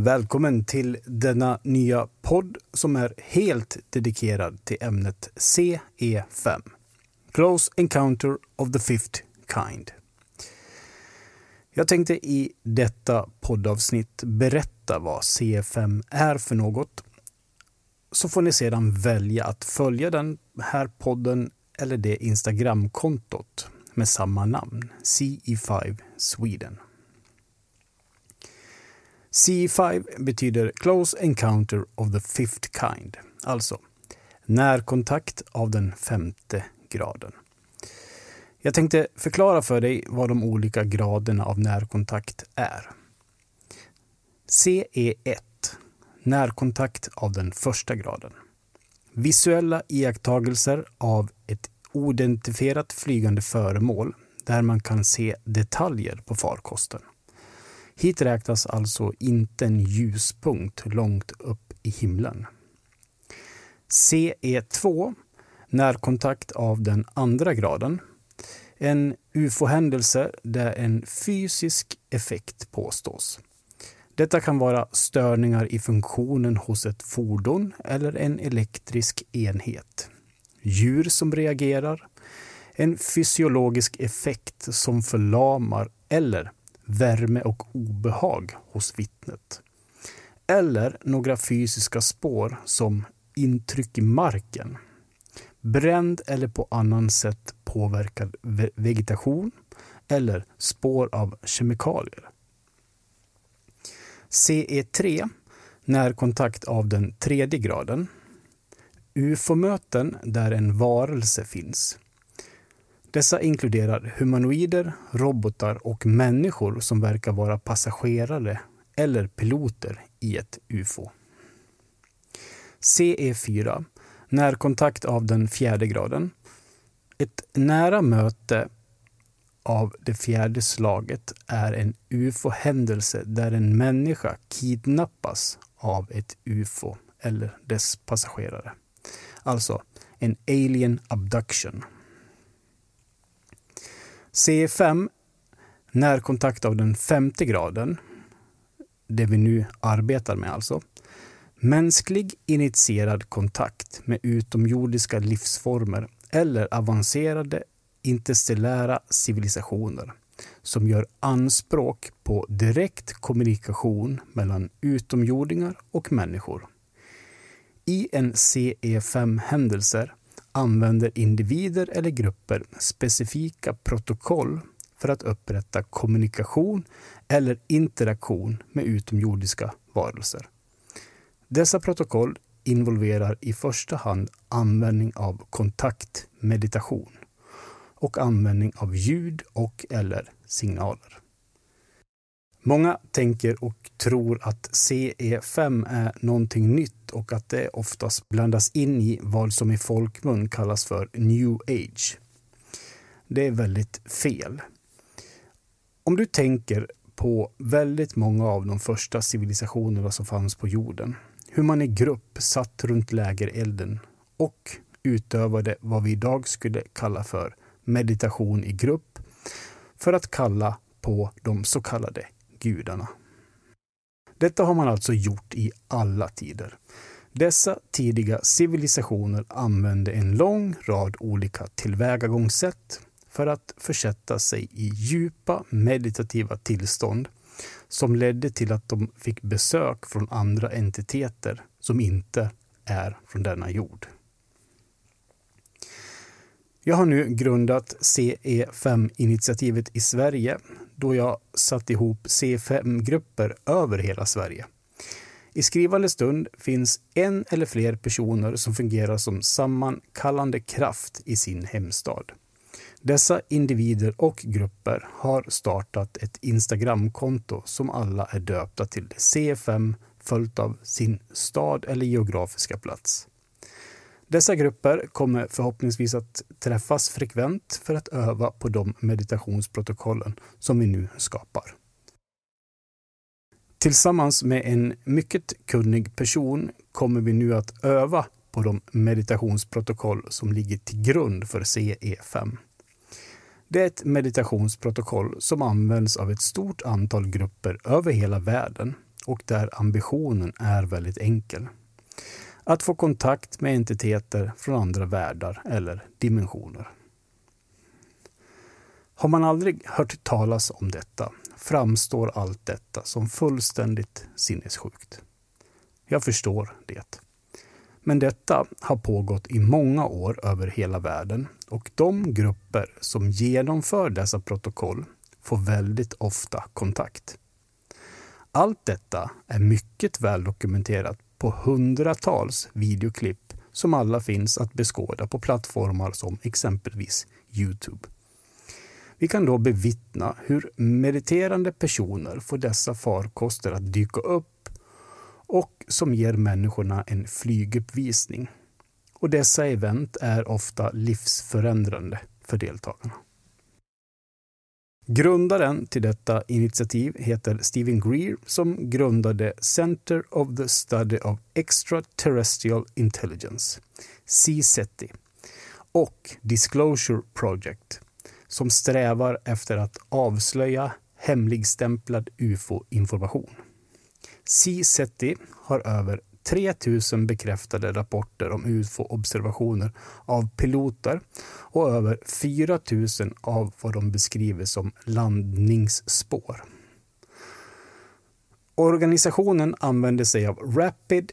Välkommen till denna nya podd som är helt dedikerad till ämnet CE5. Close Encounter of the Fifth Kind. Jag tänkte i detta poddavsnitt berätta vad CE5 är för något. Så får ni sedan välja att följa den här podden eller det Instagramkontot med samma namn, CE5 Sweden. C5 betyder Close Encounter of the Fifth Kind, alltså närkontakt av den femte graden. Jag tänkte förklara för dig vad de olika graderna av närkontakt är. CE1 Närkontakt av den första graden. Visuella iakttagelser av ett oidentifierat flygande föremål där man kan se detaljer på farkosten. Hit räknas alltså inte en ljuspunkt långt upp i himlen. CE2 Närkontakt av den andra graden. En ufo-händelse där en fysisk effekt påstås. Detta kan vara störningar i funktionen hos ett fordon eller en elektrisk enhet. Djur som reagerar. En fysiologisk effekt som förlamar eller värme och obehag hos vittnet. Eller några fysiska spår som intryck i marken. Bränd eller på annan sätt påverkad vegetation eller spår av kemikalier. CE3, närkontakt av den tredje graden. UFO-möten där en varelse finns. Dessa inkluderar humanoider, robotar och människor som verkar vara passagerare eller piloter i ett UFO. CE4 Närkontakt av den fjärde graden. Ett nära möte av det fjärde slaget är en ufo-händelse där en människa kidnappas av ett ufo eller dess passagerare. Alltså en alien abduction. CE5, närkontakt av den femte graden, det vi nu arbetar med alltså. Mänsklig initierad kontakt med utomjordiska livsformer eller avancerade interstellära civilisationer som gör anspråk på direkt kommunikation mellan utomjordingar och människor. I en CE5-händelse använder individer eller grupper specifika protokoll för att upprätta kommunikation eller interaktion med utomjordiska varelser. Dessa protokoll involverar i första hand användning av kontaktmeditation och användning av ljud och eller signaler. Många tänker och tror att CE5 är någonting nytt och att det oftast blandas in i vad som i folkmun kallas för new age. Det är väldigt fel. Om du tänker på väldigt många av de första civilisationerna som fanns på jorden, hur man i grupp satt runt lägerelden och utövade vad vi idag skulle kalla för meditation i grupp för att kalla på de så kallade gudarna. Detta har man alltså gjort i alla tider. Dessa tidiga civilisationer använde en lång rad olika tillvägagångssätt för att försätta sig i djupa meditativa tillstånd som ledde till att de fick besök från andra entiteter som inte är från denna jord. Jag har nu grundat CE5-initiativet i Sverige då jag satt ihop C5-grupper över hela Sverige. I skrivande stund finns en eller fler personer som fungerar som sammankallande kraft i sin hemstad. Dessa individer och grupper har startat ett Instagramkonto som alla är döpta till C5 följt av sin stad eller geografiska plats. Dessa grupper kommer förhoppningsvis att träffas frekvent för att öva på de meditationsprotokollen som vi nu skapar. Tillsammans med en mycket kunnig person kommer vi nu att öva på de meditationsprotokoll som ligger till grund för CE5. Det är ett meditationsprotokoll som används av ett stort antal grupper över hela världen och där ambitionen är väldigt enkel. Att få kontakt med entiteter från andra världar eller dimensioner. Har man aldrig hört talas om detta framstår allt detta som fullständigt sinnessjukt. Jag förstår det. Men detta har pågått i många år över hela världen och de grupper som genomför dessa protokoll får väldigt ofta kontakt. Allt detta är mycket väl dokumenterat på hundratals videoklipp som alla finns att beskåda på plattformar som exempelvis Youtube. Vi kan då bevittna hur mediterande personer får dessa farkoster att dyka upp och som ger människorna en flyguppvisning. Och dessa event är ofta livsförändrande för deltagarna. Grundaren till detta initiativ heter Stephen Greer som grundade Center of the Study of Extraterrestrial Intelligence, CSETI, och Disclosure Project som strävar efter att avslöja hemligstämplad ufo-information. CSETI har över 3000 bekräftade rapporter om ufo-observationer av piloter och över 4000 av vad de beskriver som landningsspår. Organisationen använder sig av Rapid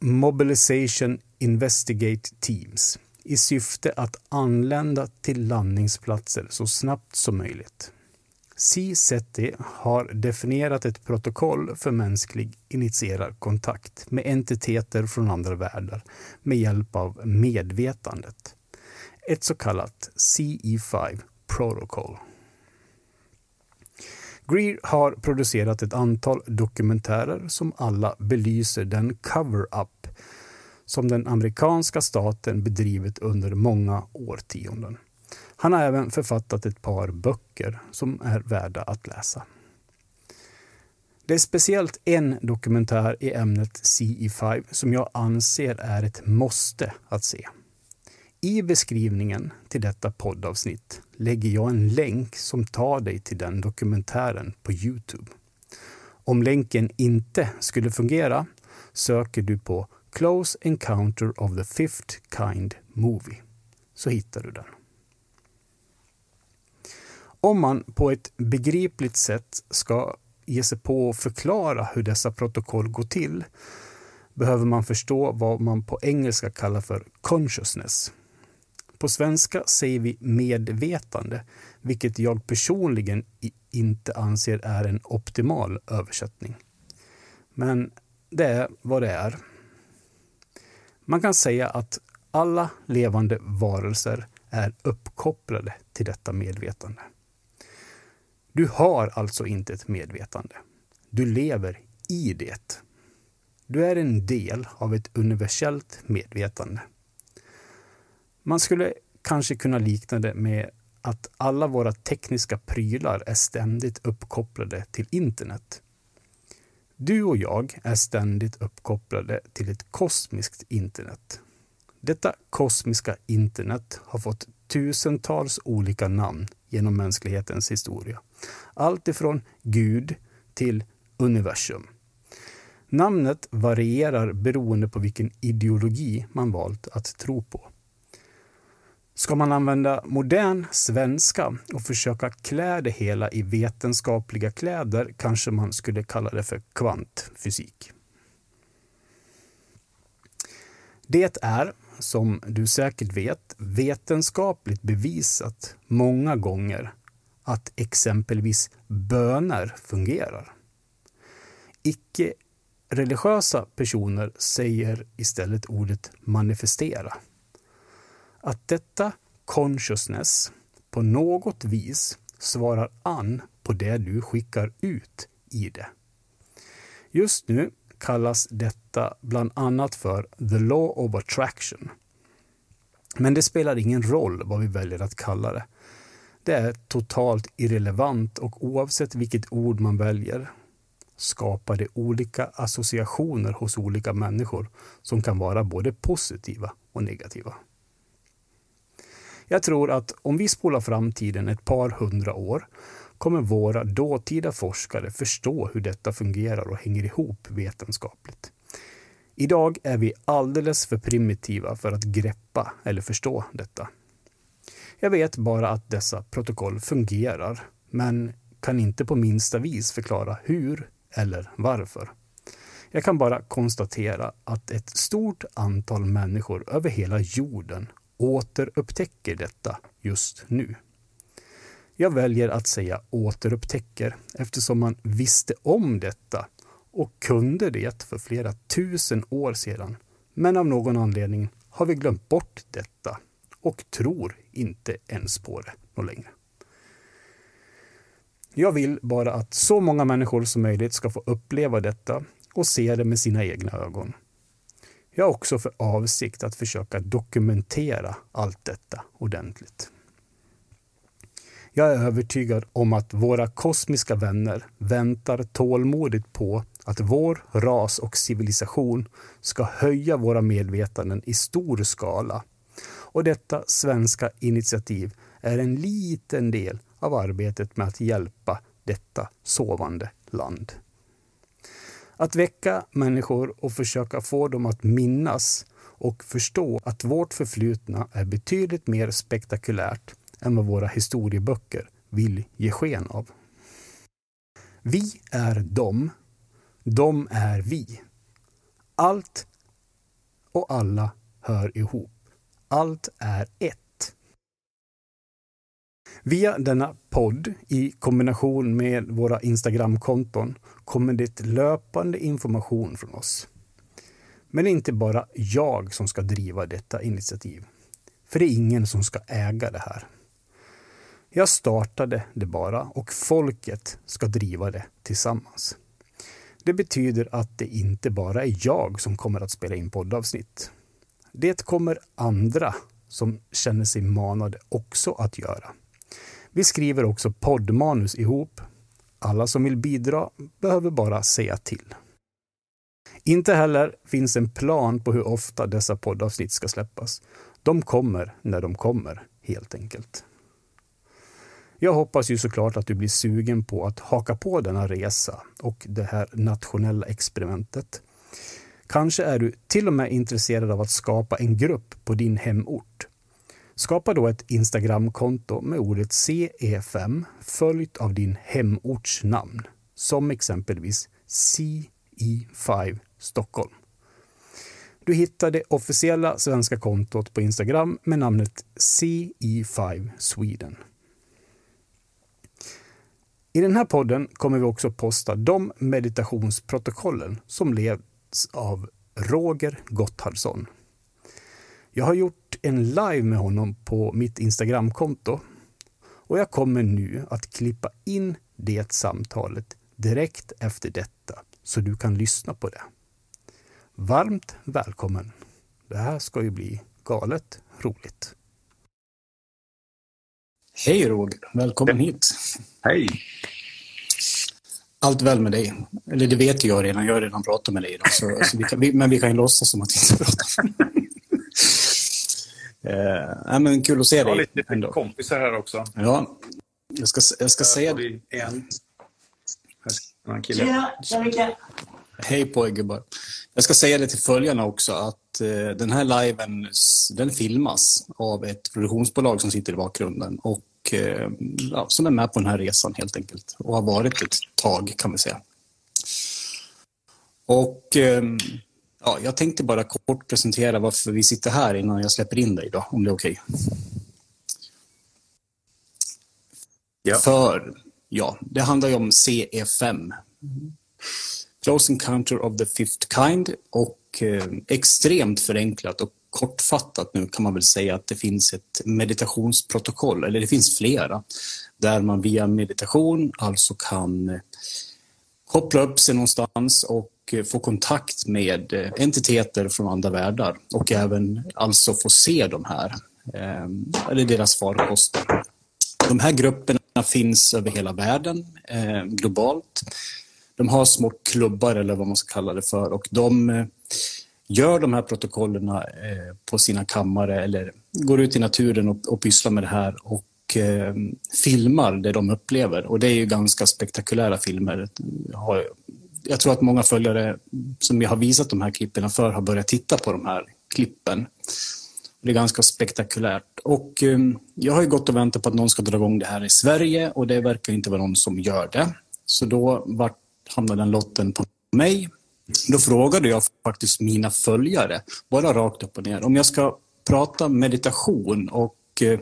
Mobilization Investigate Teams i syfte att anlända till landningsplatser så snabbt som möjligt. C-SETI har definierat ett protokoll för mänsklig initierad kontakt med entiteter från andra världar med hjälp av medvetandet. Ett så kallat CE5 Protocol. Greer har producerat ett antal dokumentärer som alla belyser den cover-up som den amerikanska staten bedrivit under många årtionden. Han har även författat ett par böcker som är värda att läsa. Det är speciellt en dokumentär i ämnet CE5 som jag anser är ett måste att se. I beskrivningen till detta poddavsnitt lägger jag en länk som tar dig till den dokumentären på Youtube. Om länken inte skulle fungera söker du på Close Encounter of the Fifth Kind Movie så hittar du den. Om man på ett begripligt sätt ska ge sig på att förklara hur dessa protokoll går till behöver man förstå vad man på engelska kallar för consciousness. På svenska säger vi medvetande, vilket jag personligen inte anser är en optimal översättning. Men det är vad det är. Man kan säga att alla levande varelser är uppkopplade till detta medvetande. Du har alltså inte ett medvetande. Du lever i det. Du är en del av ett universellt medvetande. Man skulle kanske kunna likna det med att alla våra tekniska prylar är ständigt uppkopplade till internet. Du och jag är ständigt uppkopplade till ett kosmiskt internet. Detta kosmiska internet har fått tusentals olika namn genom mänsklighetens historia. Allt ifrån Gud till universum. Namnet varierar beroende på vilken ideologi man valt att tro på. Ska man använda modern svenska och försöka klä det hela i vetenskapliga kläder kanske man skulle kalla det för kvantfysik. Det är, som du säkert vet, vetenskapligt bevisat många gånger att exempelvis böner fungerar. Icke-religiösa personer säger istället ordet manifestera. Att detta consciousness på något vis svarar an på det du skickar ut i det. Just nu kallas detta bland annat för the law of attraction. Men det spelar ingen roll vad vi väljer att kalla det. Det är totalt irrelevant och oavsett vilket ord man väljer skapar det olika associationer hos olika människor som kan vara både positiva och negativa. Jag tror att om vi spolar fram tiden ett par hundra år kommer våra dåtida forskare förstå hur detta fungerar och hänger ihop vetenskapligt. Idag är vi alldeles för primitiva för att greppa eller förstå detta. Jag vet bara att dessa protokoll fungerar, men kan inte på minsta vis förklara hur eller varför. Jag kan bara konstatera att ett stort antal människor över hela jorden återupptäcker detta just nu. Jag väljer att säga återupptäcker eftersom man visste om detta och kunde det för flera tusen år sedan. Men av någon anledning har vi glömt bort detta och tror inte ens på det något längre. Jag vill bara att så många människor som möjligt ska få uppleva detta och se det med sina egna ögon. Jag har också för avsikt att försöka dokumentera allt detta ordentligt. Jag är övertygad om att våra kosmiska vänner väntar tålmodigt på att vår ras och civilisation ska höja våra medvetanden i stor skala. Och detta svenska initiativ är en liten del av arbetet med att hjälpa detta sovande land. Att väcka människor och försöka få dem att minnas och förstå att vårt förflutna är betydligt mer spektakulärt än vad våra historieböcker vill ge sken av. Vi är dem. De är vi. Allt och alla hör ihop. Allt är ett. Via denna podd i kombination med våra Instagramkonton kommer det löpande information från oss. Men det är inte bara jag som ska driva detta initiativ. För det är ingen som ska äga det här. Jag startade det bara och folket ska driva det tillsammans. Det betyder att det inte bara är jag som kommer att spela in poddavsnitt. Det kommer andra som känner sig manade också att göra. Vi skriver också poddmanus ihop. Alla som vill bidra behöver bara säga till. Inte heller finns en plan på hur ofta dessa poddavsnitt ska släppas. De kommer när de kommer, helt enkelt. Jag hoppas ju såklart att du blir sugen på att haka på denna resa och det här nationella experimentet. Kanske är du till och med intresserad av att skapa en grupp på din hemort Skapa då ett Instagramkonto med ordet CE5 följt av din hemorts namn, som exempelvis CE5 Stockholm. Du hittar det officiella svenska kontot på Instagram med namnet CE5 Sweden. I den här podden kommer vi också posta de meditationsprotokollen som leds av Roger Gotthardsson. Jag har gjort en live med honom på mitt Instagramkonto och jag kommer nu att klippa in det samtalet direkt efter detta så du kan lyssna på det. Varmt välkommen! Det här ska ju bli galet roligt. Hej Roger, välkommen hit. Hej! Allt väl med dig? Eller det vet jag redan, jag har redan pratat med dig idag. Så, så vi kan, vi, men vi kan ju låtsas som att vi inte pratar. Eh, men kul att se dig. Jag har lite ändå. kompisar här också. Ja, jag ska, jag ska säga... En. En kille. Tjena, Hej på er gubbar. Jag ska säga det till följarna också att eh, den här liven den filmas av ett produktionsbolag som sitter i bakgrunden och ja, som är med på den här resan helt enkelt och har varit ett tag kan vi säga. Och eh, Ja, jag tänkte bara kort presentera varför vi sitter här innan jag släpper in dig då, om det är okej. Okay. Ja. För, ja, det handlar ju om CE5. Close Encounter of the Fifth Kind och eh, extremt förenklat och kortfattat nu kan man väl säga att det finns ett meditationsprotokoll, eller det finns flera, där man via meditation alltså kan eh, koppla upp sig någonstans och eh, få kontakt med eh, entiteter från andra världar och även alltså få se de här, eller deras farkoster. De här grupperna finns över hela världen, globalt. De har små klubbar eller vad man ska kalla det för och de gör de här protokollen eh, på sina kammare eller går ut i naturen och, och pysslar med det här och eh, filmar det de upplever. Och det är ju ganska spektakulära filmer. Jag tror att många följare som jag har visat de här klippen för har börjat titta på de här klippen. Det är ganska spektakulärt. Och eh, jag har ju gått och väntat på att någon ska dra igång det här i Sverige och det verkar inte vara någon som gör det. Så då vart hamnade den lotten på mig. Då frågade jag faktiskt mina följare, bara rakt upp och ner, om jag ska prata meditation och eh,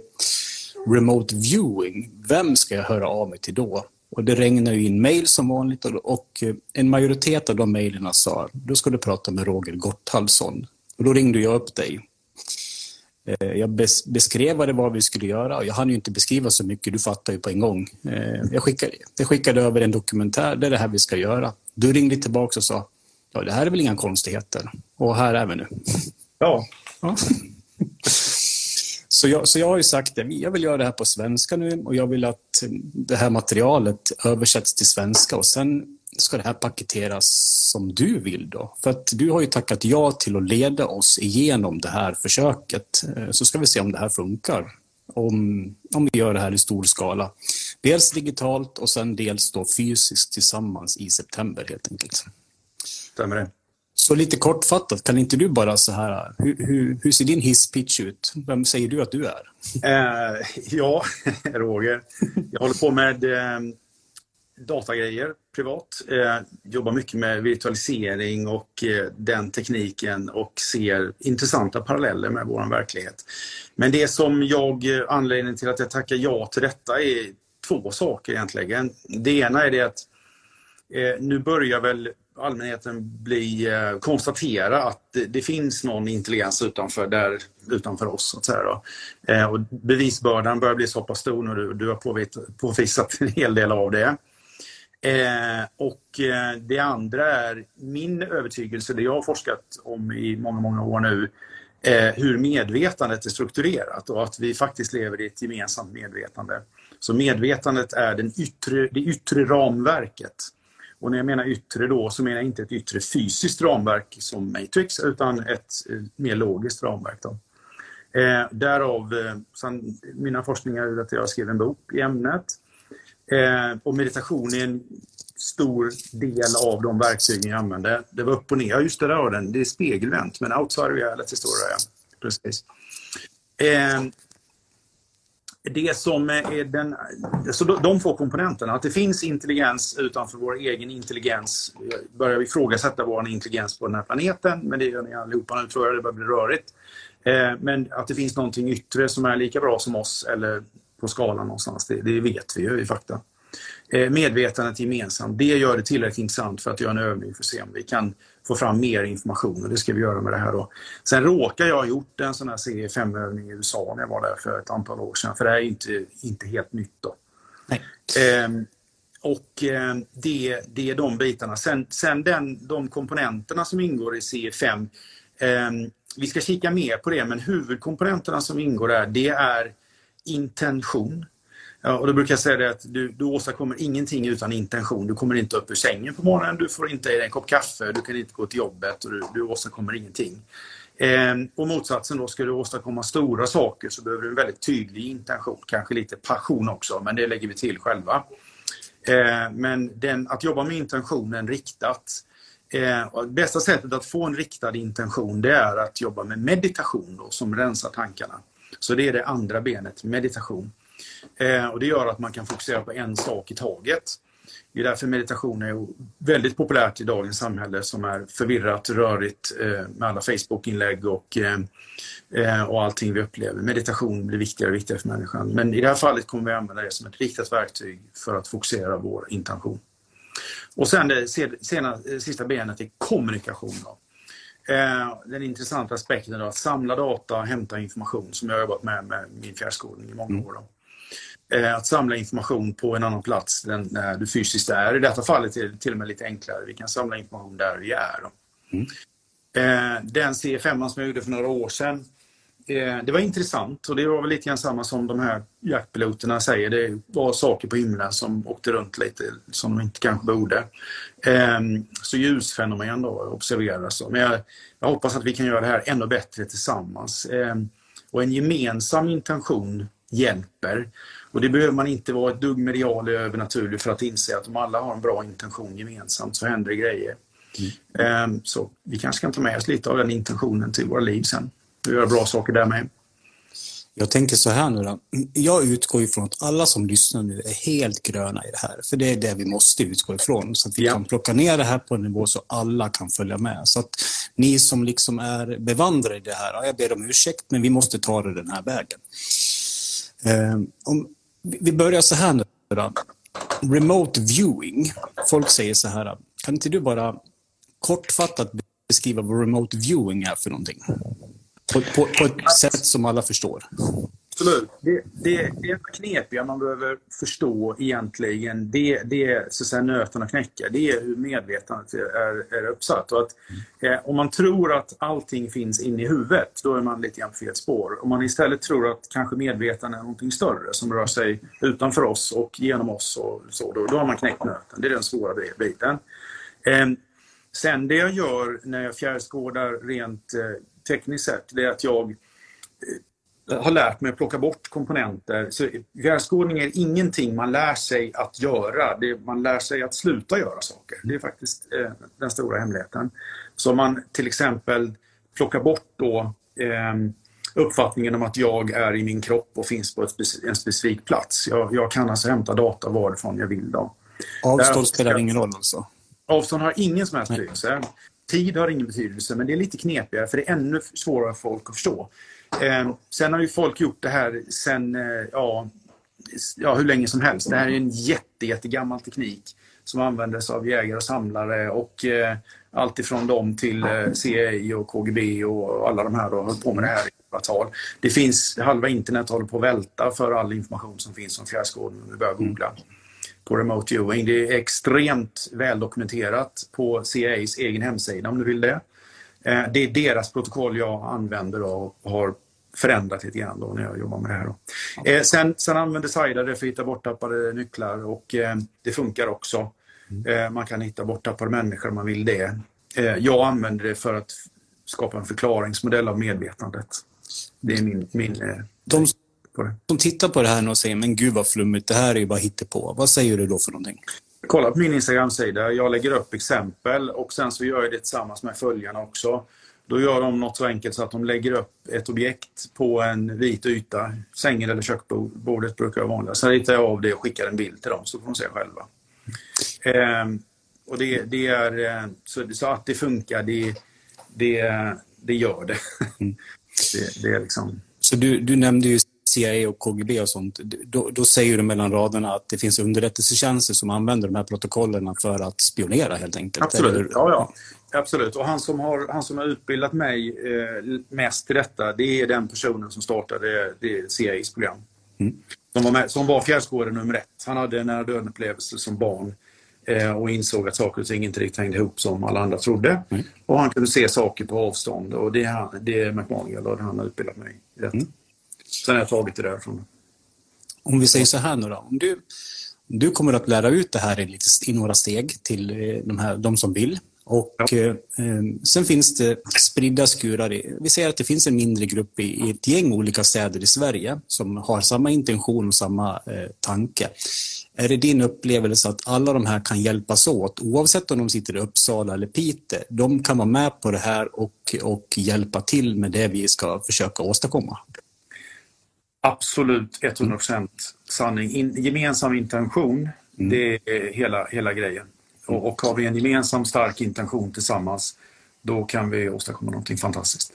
remote viewing, vem ska jag höra av mig till då? Och det regnar ju in mejl som vanligt och eh, en majoritet av de mejlen sa, då ska du prata med Roger Gotthalsson. Och då ringde jag upp dig. Eh, jag beskrev vad det var vi skulle göra. och Jag hann ju inte beskriva så mycket, du fattar ju på en gång. Eh, jag skickade, jag skickade över en dokumentär, det är det här vi ska göra. Du ringde tillbaka och sa, ja det här är väl inga konstigheter. Och här är vi nu. Ja. ja. Så jag, så jag har ju sagt det, jag vill göra det här på svenska nu och jag vill att det här materialet översätts till svenska och sen ska det här paketeras som du vill då. För att du har ju tackat ja till att leda oss igenom det här försöket. Eh, så ska vi se om det här funkar. Om, om vi gör det här i stor skala. Dels digitalt och sen dels då fysiskt tillsammans i september helt enkelt. Stämmer det. Så lite kortfattat, kan inte du bara så här, hur, hur, hur ser din hisspitch ut? Vem säger du att du är? Eh, ja, Roger. Jag håller på med eh, datagrejer privat. Eh, jobbar mycket med virtualisering och eh, den tekniken och ser intressanta paralleller med vår verklighet. Men det som jag, anledningen till att jag tackar ja till detta är två saker egentligen. Det ena är det att eh, nu börjar väl allmänheten bli, eh, konstatera att det, det, finns någon intelligens utanför, där, utanför oss. Så att säga då. Eh, och bevisbördan börjar bli så pass stor nu. Du, du har påvisat en hel del av det. Eh, och eh, det andra är min övertygelse, det jag har forskat om i många, många år nu, eh, hur medvetandet är strukturerat och att vi faktiskt lever i ett gemensamt medvetande. Så medvetandet är den yttre, det yttre ramverket och när jag menar yttre då så menar jag inte ett yttre fysiskt ramverk som Matrix utan ett eh, mer logiskt ramverk. Då. Eh, därav eh, sen, mina forskningar är att jag skrev en bok i ämnet. Eh, och meditation är en stor del av de verktygen jag använder. Det var upp och ner, just det där den, det är spegelvänt men outside reality står det. Ja. Precis. Eh, det som är den, så de två komponenterna, att det finns intelligens utanför vår egen intelligens. Vi börjar ifrågasätta vår intelligens på den här planeten, men det gör ni allihopa nu tror jag, det börjar bli rörigt. Eh, men att det finns någonting yttre som är lika bra som oss eller på skalan någonstans, det, det vet vi ju i fakta. Eh, medvetandet gemensamt, det gör det tillräckligt intressant för att göra en övning för att se om vi kan få fram mer information och det ska vi göra med det här. Då. Sen råkar jag ha gjort en sån här CE5-övning i USA när jag var där för ett antal år sedan, för det här är inte, inte helt nytt. Då. Ehm, och eh, det, det är de bitarna. Sen, sen den, de komponenterna som ingår i CE5, eh, vi ska kika mer på det, men huvudkomponenterna som ingår där, det är intention, Ja, och då brukar jag säga det att du, du åstadkommer ingenting utan intention. Du kommer inte upp ur sängen på morgonen, du får inte i dig en kopp kaffe, du kan inte gå till jobbet och du, du åstadkommer ingenting. Eh, och motsatsen då, ska du åstadkomma stora saker så behöver du en väldigt tydlig intention, kanske lite passion också, men det lägger vi till själva. Eh, men den, att jobba med intentionen riktat, eh, bästa sättet att få en riktad intention det är att jobba med meditation då, som rensar tankarna. Så det är det andra benet, meditation. Eh, och Det gör att man kan fokusera på en sak i taget. Det är därför meditation är väldigt populärt i dagens samhälle som är förvirrat, rörigt eh, med alla Facebook-inlägg och, eh, och allting vi upplever. Meditation blir viktigare och viktigare för människan. Men i det här fallet kommer vi använda det som ett riktat verktyg för att fokusera vår intention. Och sen det sena, sista benet är kommunikation. Då. Den intressanta aspekten är att samla data, hämta information som jag har jobbat med med min fjärrskådning i många år. Då. Eh, att samla information på en annan plats än där du fysiskt är. I detta fallet är det till och med lite enklare. Vi kan samla information där vi är. Mm. Eh, den C5 som jag gjorde för några år sedan, eh, det var intressant och det var väl lite grann samma som de här jaktpiloterna säger. Det var saker på himlen som åkte runt lite som de inte kanske borde. Så ljusfenomen då observeras. Men jag, jag hoppas att vi kan göra det här ännu bättre tillsammans. Och en gemensam intention hjälper. Och det behöver man inte vara ett dugg medial övernaturlig för att inse att om alla har en bra intention gemensamt så händer det grejer. Mm. Så vi kanske kan ta med oss lite av den intentionen till våra liv sen och göra bra saker där med. Jag tänker så här nu då. Jag utgår ifrån att alla som lyssnar nu är helt gröna i det här. För det är det vi måste utgå ifrån. Så att vi ja. kan plocka ner det här på en nivå så alla kan följa med. Så att ni som liksom är bevandrade i det här, jag ber om ursäkt, men vi måste ta det den här vägen. Eh, om, vi börjar så här nu då. Remote viewing. Folk säger så här, kan inte du bara kortfattat beskriva vad remote viewing är för någonting? På, på, på ett sätt som alla förstår. Absolut. Det, det, det knepiga man behöver förstå egentligen, det, det är så att säga, nöten att knäcka. Det är hur medvetandet är, är uppsatt. Och att, eh, om man tror att allting finns inne i huvudet, då är man lite grann på fel spår. Om man istället tror att kanske medvetandet är någonting större som rör sig utanför oss och genom oss, och så, då, då har man knäckt nöten. Det är den svåra biten. Eh, sen det jag gör när jag fjärrskådar rent eh, tekniskt sett, det är att jag eh, har lärt mig att plocka bort komponenter. Så fjärrskådning är ingenting man lär sig att göra. Det man lär sig att sluta göra saker. Det är faktiskt eh, den stora hemligheten. Så man till exempel plockar bort då eh, uppfattningen om att jag är i min kropp och finns på speci en specifik plats. Jag, jag, kan alltså hämta data varifrån jag vill. Då. Avstånd spelar ingen roll alltså? Avstånd har ingen som helst betydelse. Tid har ingen betydelse, men det är lite knepigare för det är ännu svårare för folk att förstå. Eh, sen har ju folk gjort det här sen, eh, ja, ja, hur länge som helst. Det här är en jätte, jättegammal teknik som användes av jägare och samlare och eh, allt ifrån dem till eh, CIA och KGB och alla de här har hållit på med det här i åratal. Det finns, halva internet håller på att välta för all information som finns om fjärrskådning om du börjar googla på remote viewing. Det är extremt väldokumenterat på CIAs egen hemsida om du vill det. Eh, det är deras protokoll jag använder och har förändrat lite grann då när jag jobbar med det här. Då. Eh, sen, sen använder Saida det för att hitta borttappade nycklar och eh, det funkar också. Mm. Man kan hitta borttappade människor om man vill det. Jag använder det för att skapa en förklaringsmodell av medvetandet. Det är min... min de. De tittar på det här och säger men gud vad flummigt, det här är ju bara på. Vad säger du då för någonting? Kolla på min Instagram-sida. Jag lägger upp exempel och sen så gör jag det tillsammans med följarna också. Då gör de något så enkelt så att de lägger upp ett objekt på en vit yta. Sängen eller köksbordet brukar vara vanligt. Sen ritar jag av det och skickar en bild till dem så får de se själva. Ehm, och det, det är, eh, så, så, att det funkar, det, det, det gör det. Mm. det, det är liksom... Så du, du nämnde ju CIA och KGB och sånt, då, då, säger du mellan raderna att det finns underrättelsetjänster som använder de här protokollen för att spionera helt enkelt? Absolut, eller? ja, ja. Absolut. Och han som har, han som har utbildat mig eh, mest till detta, det är den personen som startade det CIAs program. Mm. Som var, med, som var fjärrskådare nummer ett. Han hade en nära döden-upplevelse som barn eh, och insåg att saker och ting inte riktigt hängde ihop som alla andra trodde. Mm. Och han kunde se saker på avstånd och det, det är McMonigal och han har utbildat mig i detta. Mm. Sen har jag tagit det därifrån. Om vi säger så här nu då. Om du, du kommer att lära ut det här i, lite, i några steg till eh, de, här, de som vill. Och ja. eh, eh, Sen finns det spridda skurar. I, vi säger att det finns en mindre grupp i, i, ett gäng olika städer i Sverige som har samma intention och samma eh, tanke. Är det din upplevelse att alla de här kan hjälpas åt oavsett om de sitter i Uppsala eller Piteå? De kan vara med på det här och, och hjälpa till med det vi ska försöka åstadkomma? Absolut 100% sanning. In, gemensam intention, mm. det är hela, hela grejen. Och, och har vi en gemensam stark intention tillsammans, då kan vi åstadkomma någonting fantastiskt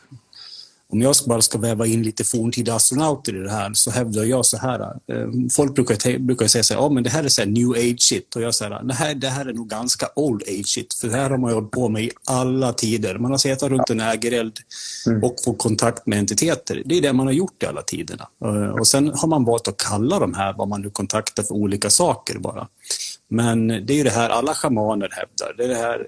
om jag bara ska väva in lite forntida astronauter i det här så hävdar jag så här. Eh, folk brukar, brukar säga så här, ja men det här är så new age shit och jag säger det här, det här är nog ganska old age shit för det här har man hållit på med i alla tider. Man har suttit runt en ägereld mm. och fått kontakt med entiteter. Det är det man har gjort i alla tiderna. Eh, och sen har man valt att kalla de här vad man nu kontaktar för olika saker bara. Men det är det här alla schamaner hävdar. Det är det här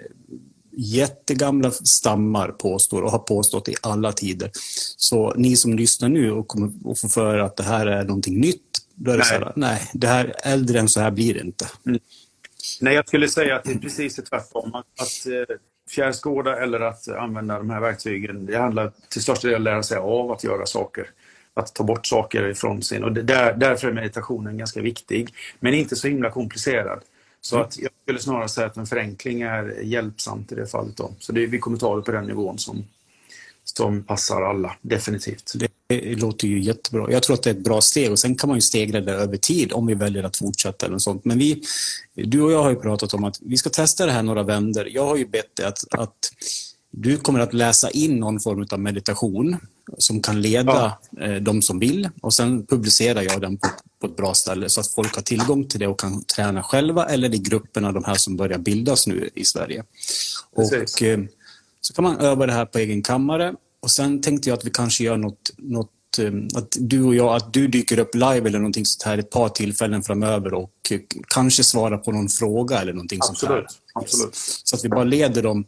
jättegamla stammar påstår och har påstått i alla tider. Så ni som lyssnar nu och kommer att få för att det här är någonting nytt, då är det nej. så här, nej, det här äldre än så här blir det inte. Mm. Nej, jag skulle säga att det är precis tvärtom. Att, att eh, fjärrskåda eller att använda de här verktygen, det handlar till största del om att lära sig av att göra saker. att ta bort saker ifrån sin. Och där, därför är meditationen ganska viktig, men inte så himla komplicerad. Så mm. att jag skulle snarare säga att en förenkling är hjälpsamt i det fallet. Då. Så det, vi kommer ta det på den nivån som, som passar alla, definitivt. Det låter ju jättebra. Jag tror att det är ett bra steg och sen kan man ju stegra det över tid om vi väljer att fortsätta eller sånt. Men vi, du och jag har ju pratat om att vi ska testa det här några vänder. Jag har ju bett dig att, att du kommer att läsa in någon form av meditation som kan leda ja. Eh, de som vill och sen publicerar jag den på, på, ett bra ställe så att folk har tillgång till det och kan träna själva eller i grupperna, de här som börjar bildas nu i Sverige. Och, eh, så kan man öva det här på egen kammare och sen tänkte jag att vi kanske gör något, något eh, att du och jag, att du dyker upp live eller någonting sånt här ett par tillfällen framöver och kanske svarar på någon fråga eller någonting absolut, sånt här. Absolut. Så att vi bara leder dem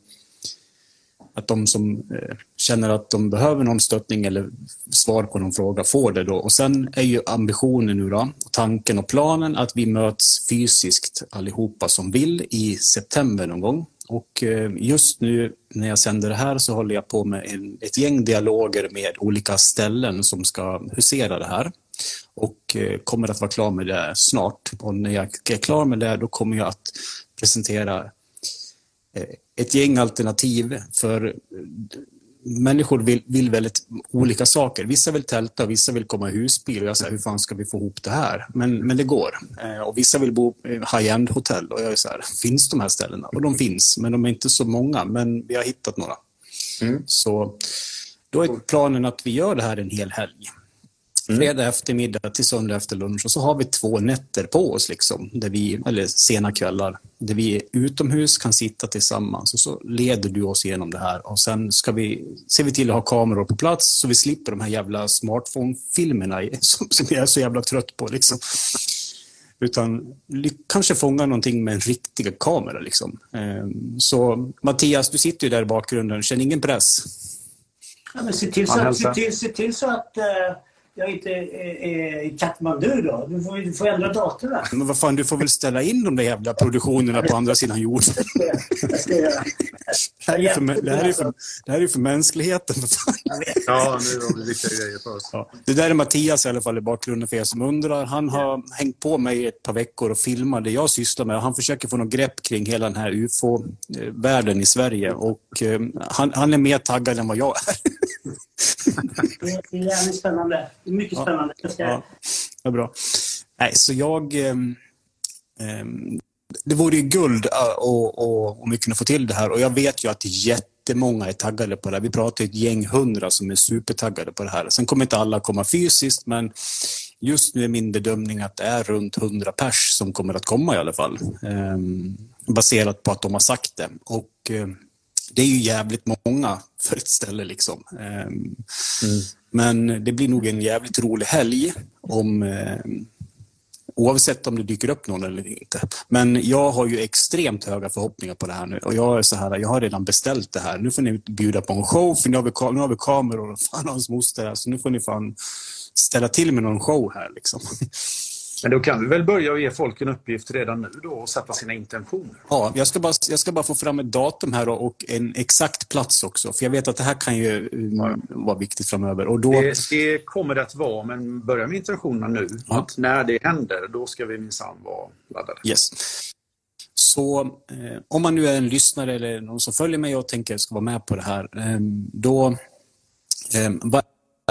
att de som eh, känner att de behöver någon stöttning eller svar på någon fråga får det då. Och sen är ju ambitionen nu då, tanken och planen att vi möts fysiskt allihopa som vill i september någon gång. Och eh, just nu när jag sänder det här så håller jag på med en, ett gäng dialoger med olika ställen som ska husera det här. Och eh, kommer att vara klar med det snart. Och när jag är klar med det då kommer jag att presentera ett gäng alternativ för människor vill, vill väldigt olika saker. Vissa vill tälta, vissa vill komma i husbil. Jag säger, hur fan ska vi få ihop det här? Men, men det går. Eh, och vissa vill bo i high-end hotell. Och jag är så här, finns de här ställena? Och de finns, men de är inte så många. Men vi har hittat några. Mm. Så då är planen att vi gör det här en hel helg. Mm. Fredag eftermiddag till söndag efter lunch och så har vi två nätter på oss, liksom, där vi, eller sena kvällar, där vi utomhus kan sitta tillsammans och så leder du oss igenom det här och sen ska vi, ser vi till att ha kameror på plats så vi slipper de här jävla smartphone-filmerna som, som jag är så jävla trött på. Liksom. Utan kanske fånga någonting med en riktig kamera. Liksom. Ehm, så Mattias, du sitter ju där i bakgrunden, känn ingen press. Ja, men se till så, se till, se till så att uh jag inte är i Katmandu då. Du får, du får ändra där. Men vad fan, du får väl ställa in de där jävla produktionerna på andra sidan jorden. Jag ska göra. Det här är för, det här är för, det här är för mänskligheten. Ja, nu har vi viktiga grejer för oss. Ja. Det där är Mattias i alla fall i bakgrunden för er som undrar. Han har yeah. hängt på mig ett par veckor och filmat det jag sysslar med. Han försöker få något grepp kring hela den här ufo-världen i Sverige. Och eh, han, han är mer taggad än vad jag är. det är jävligt spännande mycket spännande. Ja, ja, ja, bra. Nej, så jag... Eh, det vore ju guld om vi kunde få till det här och jag vet ju att jättemånga är taggade på det här. Vi pratar ett gäng hundra som är supertaggade på det här. Sen kommer inte alla komma fysiskt men just nu är min bedömning att det är runt 100 pers som kommer att komma i alla fall. Eh, baserat på att de har sagt det. Och eh, det är ju jävligt många för ett ställe liksom. Eh, mm. Men det blir nog en jävligt rolig helg om eh, oavsett om det dyker upp någon eller inte. Men jag har ju extremt höga förhoppningar på det här nu och jag är så här, jag har redan beställt det här. Nu får ni bjuda på en show för nu har vi, nu har vi kameror och fan hans moster här, så nu får ni fan ställa till med någon show här liksom. Men då kan vi väl börja och ge folk en uppgift redan nu då och sätta sina intentioner. Ja, jag ska bara, jag ska bara få fram ett datum här och en exakt plats också. För jag vet att det här kan ju ja. vara viktigt framöver. Och då... det, det kommer det att vara, men börja med intentionerna nu. Ja. Att när det händer, då ska vi minsann vara laddade. Yes. Så eh, om man nu är en lyssnare eller någon som följer mig och tänker ska vara med på det här, eh, då eh,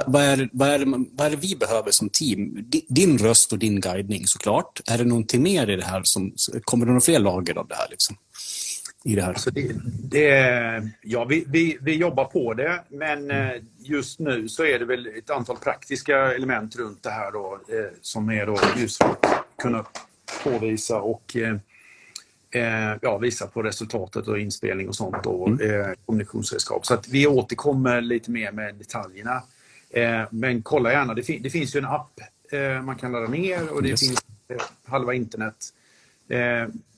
vad är, vad, är, vad är det vi behöver som team? Din röst och din guidning såklart. Är det någonting mer i det här? Som, kommer det några fler lager av det här? Liksom, i det här? Alltså det, det, ja, vi, vi, vi jobbar på det, men mm. just nu så är det väl ett antal praktiska element runt det här då, eh, som är då just för att kunna påvisa och eh, eh, ja, visa på resultatet och inspelning och sånt och mm. eh, kommunikationsredskap. Så att vi återkommer lite mer med detaljerna Eh, men kolla gärna, det, fin det, finns ju en app eh, man kan ladda ner och det yes. finns eh, halva internet.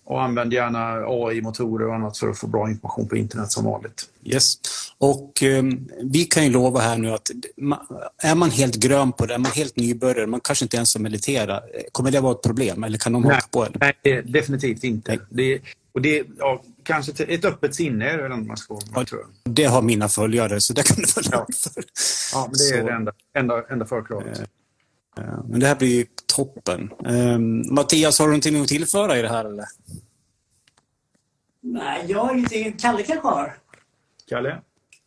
och använd gärna AI-motorer och annat för att få bra information på internet som vanligt. Yes. Och eh, vi kan ju lova här nu att är man helt grön på det, är man helt nybörjare, man kanske inte ens har mediterat, kommer det vara ett problem eller kan de nej, på? Eller? Nej, definitivt inte. Det, Och det, ja, kanske ett öppet sinne är det man ska ja, tror jag. Det har mina följare, så det kan du väl ja. för. Ja, men det är så. det enda, enda, enda förkravet. Eh, eh, men det här blir toppen. Eh, Mattias, har du någonting att tillföra i det här eller? Nej, jag har ingenting. Kalle kanske har? Kalle?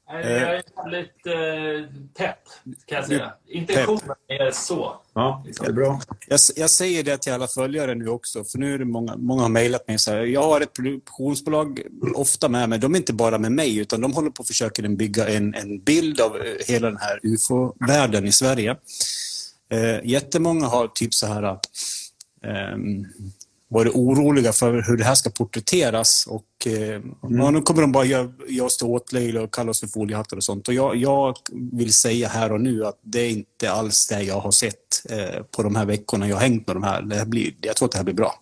Jag är väldigt eh, pepp, kan jag säga. Intentionen är så. Ja, det är bra. Jag, jag, säger det till alla följare nu också, för nu är det många, många har mejlat mig så här. Jag har ett produktionsbolag ofta med mig. De är inte bara med mig, utan de håller på att försöka bygga en, en bild av eh, hela den här ufo-världen i Sverige. Eh, jättemånga har typ så här... Eh, varit oroliga för hur det här ska porträtteras. Och, eh, mm. Nu kommer de bara göra, göra oss till åtlöjliga och kalla oss för foliehattar och sånt. Och jag, jag, vill säga här och nu att det är inte alls det jag har sett eh, på de här veckorna jag har hängt med de här. Det här blir, jag tror att det här blir bra.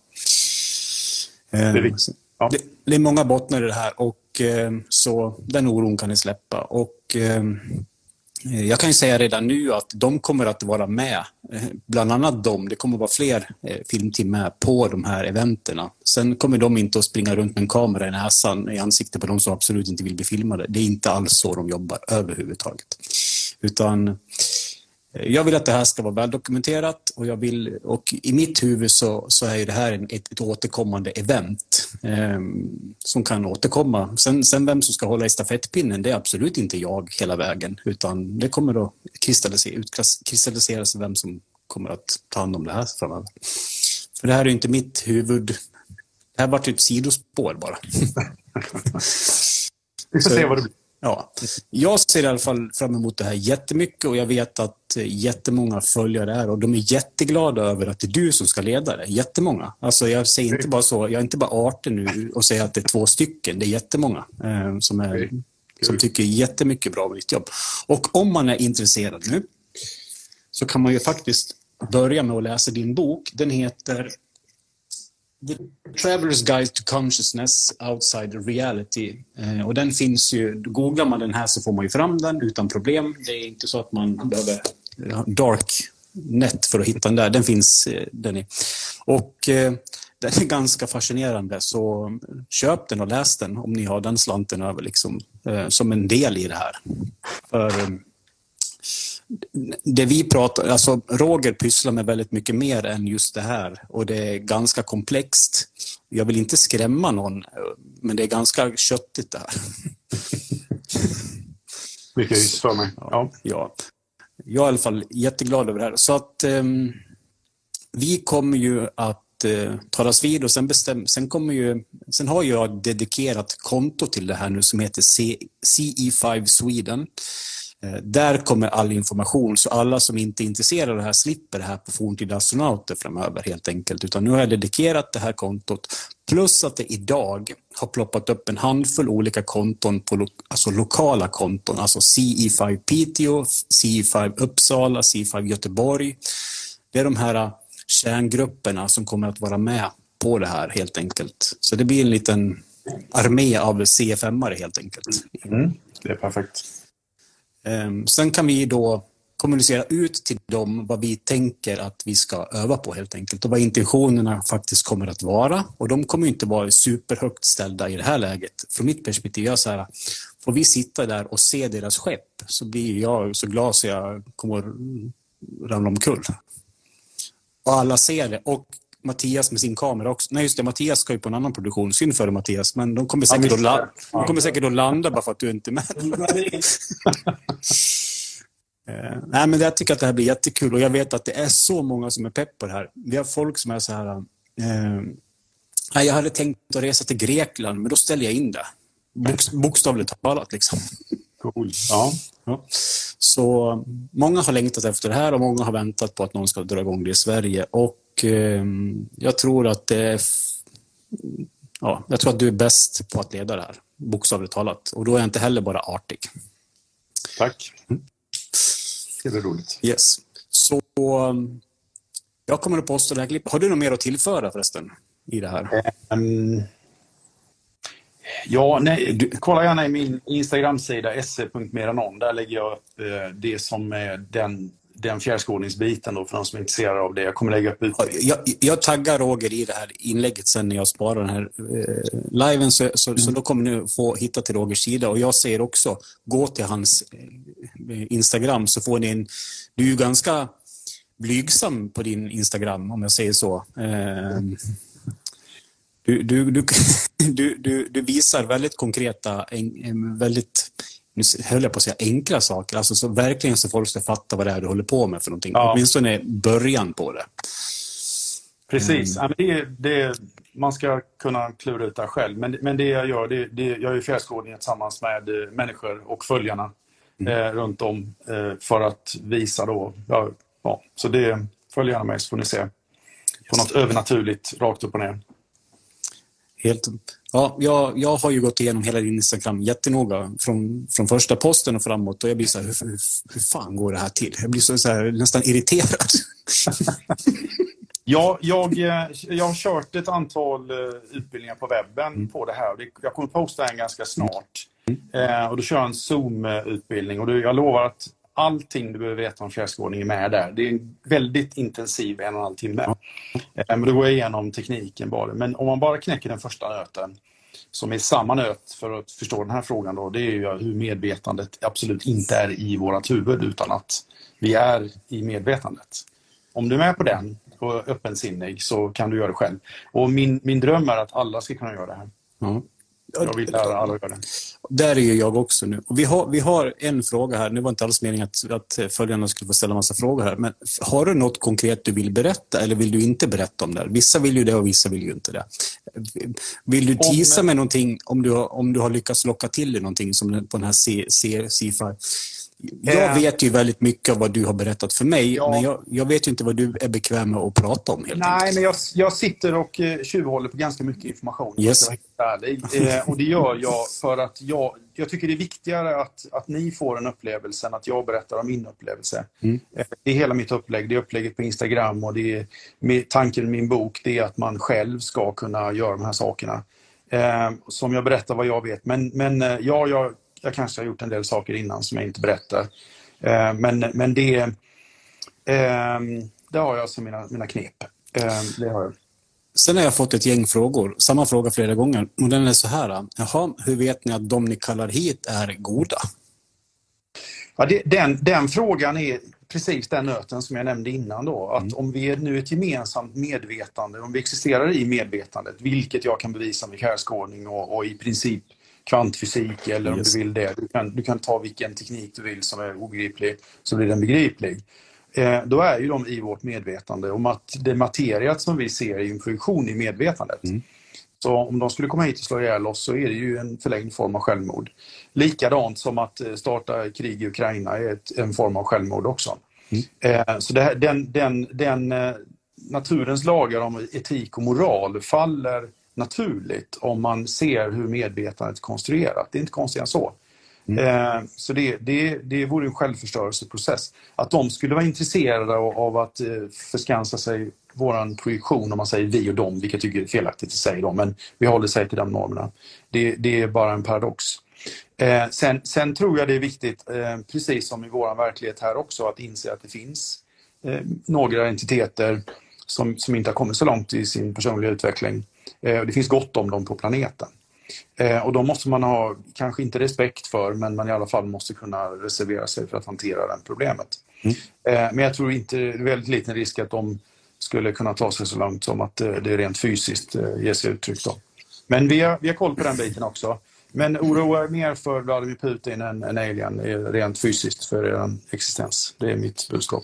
Eh, det, är ja. det, det, är många bottnar i det här och eh, så den oron kan ni släppa. Och, eh, Eh, Eh, jag kan ju säga redan nu att de kommer att vara med, eh, bland annat de, det kommer att vara fler eh, filmteam med på de här eventerna. Sen kommer de inte att springa runt med en kamera i näsan i ansiktet på de som absolut inte vill bli filmade. Det är inte alls så de jobbar överhuvudtaget. Utan jag vill att det här ska vara väldokumenterat och, jag vill, och i mitt huvud så, så är det här ett, ett återkommande event eh, som kan återkomma. Sen, sen vem som ska hålla i stafettpinnen, det är absolut inte jag hela vägen, utan det kommer att kristallisera, sig vem som kommer att ta hand om det här framöver. För det här är inte mitt huvud. Det här vart ett sidospår bara. Vi får se vad det blir. Ja, jag ser i alla fall fram emot det här jättemycket och jag vet att jättemånga följer det här och de är jätteglada över att det är du som ska leda det. Jättemånga. Alltså jag säger inte bara så, jag är inte bara artig nu och säger att det är två stycken, det är jättemånga eh, som, är, som tycker jättemycket bra om ditt jobb. Och om man är intresserad nu så kan man ju faktiskt börja med att läsa din bok. Den heter The Traveler's Guide to Consciousness Outside Reality. Eh, och den finns ju, googlar man den här så får man ju fram den utan problem. Det är inte så att man behöver eh, dark net för att hitta den där. Den finns eh, den är. Och eh, den är ganska fascinerande, så köp den och läs den om ni har den slanten över liksom, eh, som en del i det här. För, eh, det vi pratar, alltså Roger pysslar med väldigt mycket mer än just det här och det är ganska komplext. Jag vill inte skrämma någon, men det är ganska köttigt det här. Mycket hyss för mig. Ja. ja. Jag är i alla fall jätteglad över det här. Så att um, vi kommer ju att uh, talas vid och sen, bestäm, sen, kommer ju, sen har jag dedikerat konto till det här nu som heter C, CE5 Sweden. Eh, där kommer all information, så alla som inte är intresserade av det här slipper det här på forntida astronauter framöver helt enkelt. Utan nu har jag dedikerat det här kontot. Plus att det idag har ploppat upp en handfull olika konton, på lo alltså lokala konton. Alltså CE5 Piteå, CE5 Uppsala, CE5 Göteborg. Det är de här eh, kärngrupperna som kommer att vara med på det här helt enkelt. Så det blir en liten armé av CFM-are helt enkelt. Mm, det är perfekt. Ehm, sen kan vi då kommunicera ut till dem vad vi tänker att vi ska öva på helt enkelt och vad intentionerna faktiskt kommer att vara. Och de kommer inte vara superhögt ställda i det här läget. Från mitt perspektiv, jag så här, får vi sitta där och se deras skepp så blir jag så glad så jag kommer ramla omkull. Och alla ser det. Och Mattias med sin kamera också. Nej, just det. Mattias ska ju på en annan produktion. Synd för Mattias, men de kommer säkert, att, la de kommer säkert att landa bara för att du inte är med. uh, nej, men jag tycker att det här blir jättekul och jag vet att det är så många som är pepp på det här. Vi har folk som är så här... Uh, jag hade tänkt att resa till Grekland, men då ställer jag in det. Bok, bokstavligt talat. Liksom. Cool. Ja. ja. Så många har längtat efter det här och många har väntat på att någon ska dra igång det i Sverige. Och eh, jag tror att det är, ja, jag tror att du är bäst på att leda det här, bokstavligt talat. Och då är jag inte heller bara artig. Tack. Det är roligt. Yes. Så jag kommer att posta det här klippet. Har du något mer att tillföra förresten i det här? Um, ja, nej, du, kolla gärna i min Instagram-sida se.meranon. Där lägger jag upp eh, det som är den den fjärrskådningsbiten då för de som är intresserade av det. Jag kommer lägga upp utbildning. Jag, jag taggar Roger i det här inlägget sen när jag sparar den här eh, liven så, så, mm. så, då kommer ni få hitta till Rogers sida och jag säger också gå till hans eh, Instagram så får ni en... Du är ju ganska blygsam på din Instagram om jag säger så. Eh, du, du, du, du, du, visar väldigt konkreta, en, väldigt nu höll jag på att säga enkla saker, alltså så verkligen så folk ska fatta vad det är du håller på med för någonting. Ja. Åtminstone början på det. Precis, mm. det, det, man ska kunna klura ut det själv. Men, men det jag gör, det, det, jag gör fjärrskådning tillsammans med eh, människor och följarna mm. eh, runt om eh, för att visa då. Ja, ja, så det, följ gärna med så får ni se på något övernaturligt rakt upp och ner. Helt, ja, jag, jag har ju gått igenom hela din Instagram jättenoga från, från första posten och framåt och jag blir så här, hur, hur, hur fan går det här till? Jag blir så, så här, nästan irriterad. ja, jag, eh, jag har kört ett antal eh, utbildningar på webben mm. på det här. Jag kommer posta en ganska snart. Mm. Eh, och då kör jag en Zoom-utbildning och jag lovar att allting du behöver veta om fjärrskådning är med där. Det är en väldigt intensiv en och en halv timme. Eh, men då går jag igenom tekniken bara. Men om man bara knäcker den första nöten, som är samma nöt för att förstå den här frågan då, det är ju hur medvetandet absolut inte är i vårt huvud utan att vi är i medvetandet. Om du är med på den och öppensinnig så kan du göra det själv. Och min, min dröm är att alla ska kunna göra det här. Mm. Jag vill lära alla göra det. Där är ju jag också nu. Och vi, har, vi har en fråga här. Nu var inte alls meningen att, att följarna skulle få ställa massa frågor här. Men har du något konkret du vill berätta eller vill du inte berätta om det? Vissa vill ju det och vissa vill ju inte det. Vill du tisa med någonting om du, har, om du har lyckats locka till dig någonting som på den här C-SIFA? Jag eh. vet ju väldigt mycket av vad du har berättat för mig, ja. men jag, jag, vet ju inte vad du är bekväm med att prata om. Helt Nej, enkelt. men jag, jag sitter och eh, tjuvhåller på ganska mycket information. Yes. Eh, och det gör jag för att jag, jag tycker det är viktigare att, att ni får en upplevelse än att jag berättar om min upplevelse. Mm. Eh, det är hela mitt upplägg. Det är upplägget på Instagram och det är med, tanken med min bok det är att man själv ska kunna göra de här sakerna. Som jag berättar vad jag vet. Men, men ja, jag jag kanske har gjort en del saker innan som jag inte berättar. Eh, men, men det, eh, det har jag som mina, mina knep. Eh, det har jag. Sen har jag fått ett gäng frågor. Samma fråga flera gånger. Och den är så här. Jaha, hur vet ni att de ni kallar hit är goda? Ja, det, den, den frågan är precis den nöten som jag nämnde innan då. Att mm. om vi är nu ett gemensamt medvetande, om vi existerar i medvetandet, vilket jag kan bevisa med fjärrskådning och, och i princip kvantfysik eller om yes. du vill det. Du kan, du kan ta vilken teknik du vill som är obegriplig så blir den begriplig. Eh, då är ju de i vårt medvetande om att det materiet som vi ser är en funktion i medvetandet. Mm. Så om de skulle komma hit och slå ihjäl oss så är det ju en förlängd form av självmord. Likadant som att eh, starta krig i Ukraina är ett, en form av självmord också. Mm. Eh, så det, den, den, den eh, naturens lagar om etik och moral faller naturligt om man ser hur medvetandet är konstruerat. Det är inte konstigt än så. Mm. Eh, så det, det, det vore en självförstörelseprocess. Att de skulle vara intresserade av, att eh, förskansa sig vår projektion, om man säger vi och dem, vilket jag tycker är felaktigt att säga då, men vi håller sig till de normerna. Det, det är bara en paradox. Eh, sen, sen, tror jag det är viktigt, eh, precis som i vår verklighet här också, att inse att det finns eh, några entiteter som, som inte har kommit så långt i sin personliga utveckling det finns gott om dem på planeten. Eh, och de måste man ha, kanske inte respekt för, men man i alla fall måste kunna reservera sig för att hantera det problemet. Mm. Eh, men jag tror inte, det är väldigt liten risk att de skulle kunna ta sig så långt som att det rent fysiskt ger sig uttryck. Då. Men vi har, vi har koll på den biten också. Men oroa er mer för Vladimir Putin än, än alien rent fysiskt för er existens. Det är mitt budskap.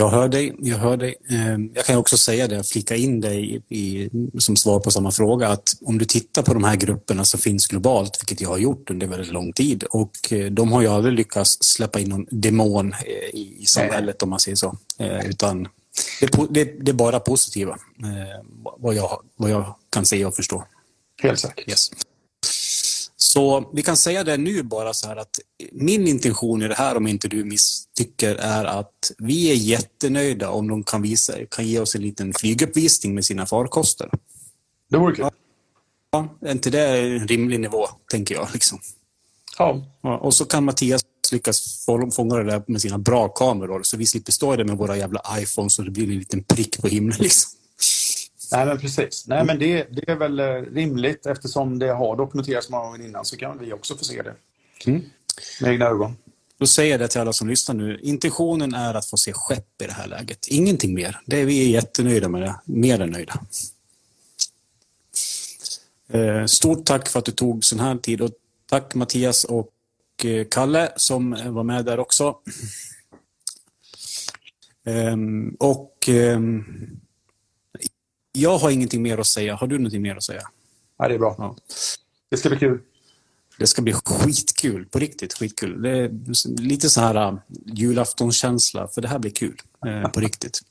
Jag hör dig. Jag, hör dig. Ehm, jag kan också säga det, flika in dig i, som svar på samma fråga, att om du tittar på de här grupperna som finns globalt, vilket jag har gjort under väldigt lång tid, och eh, de har ju aldrig lyckats släppa in någon demon eh, i samhället, om man säger så. Eh, utan det, det är bara positiva, vad jag, vad jag kan se och förstå. Helt säkert. Yes. Så vi kan säga det nu bara så här att min intention i det här, om inte du misstycker, är att vi är jättenöjda om de kan, visa, kan ge oss en liten flyguppvisning med sina farkoster. Det vore kul. Ja, är inte det en rimlig nivå, tänker jag. Liksom. Ja. Och så kan Mattias lyckas fånga det där med sina bra kameror så vi slipper stå där med våra jävla iPhones och det blir en liten prick på himlen. Liksom. Nej, men precis. Nej, men det, det är väl eh, rimligt eftersom det har dokumenterats många gånger innan så kan vi också få se det. Mm. Med egna ögon. Då säger jag det till alla som lyssnar nu. Intentionen är att få se skepp i det här läget. Ingenting mer. Det är vi är jättenöjda med det. Mer än nöjda. Eh, stort tack för att du tog sån här tid och tack Mattias och eh, Kalle som var med där också. Ehm, och ehm, jag har ingenting mer att säga. Har du någonting mer att säga? Ja, det är bra. Ja. Det ska bli kul. Det ska bli skitkul, på riktigt skitkul. Det är lite så här äh, julaftonskänsla, för det här blir kul eh, på riktigt.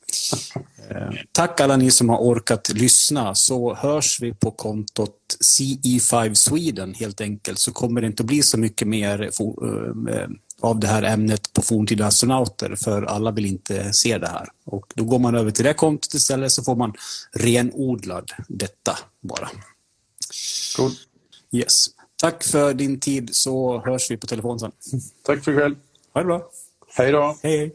Eh, tack alla ni som har orkat lyssna, så hörs vi på kontot CE5 Sweden helt enkelt, så kommer det inte att bli så mycket mer eh, av det här ämnet på forntida astronauter, för alla vill inte se det här. Och då går man över till det kontot istället, så får man renodlad detta bara. Cool. Yes. Tack för din tid så hörs vi på telefon sen. Tack för ikväll. Ha det bra. Hej då. Hej.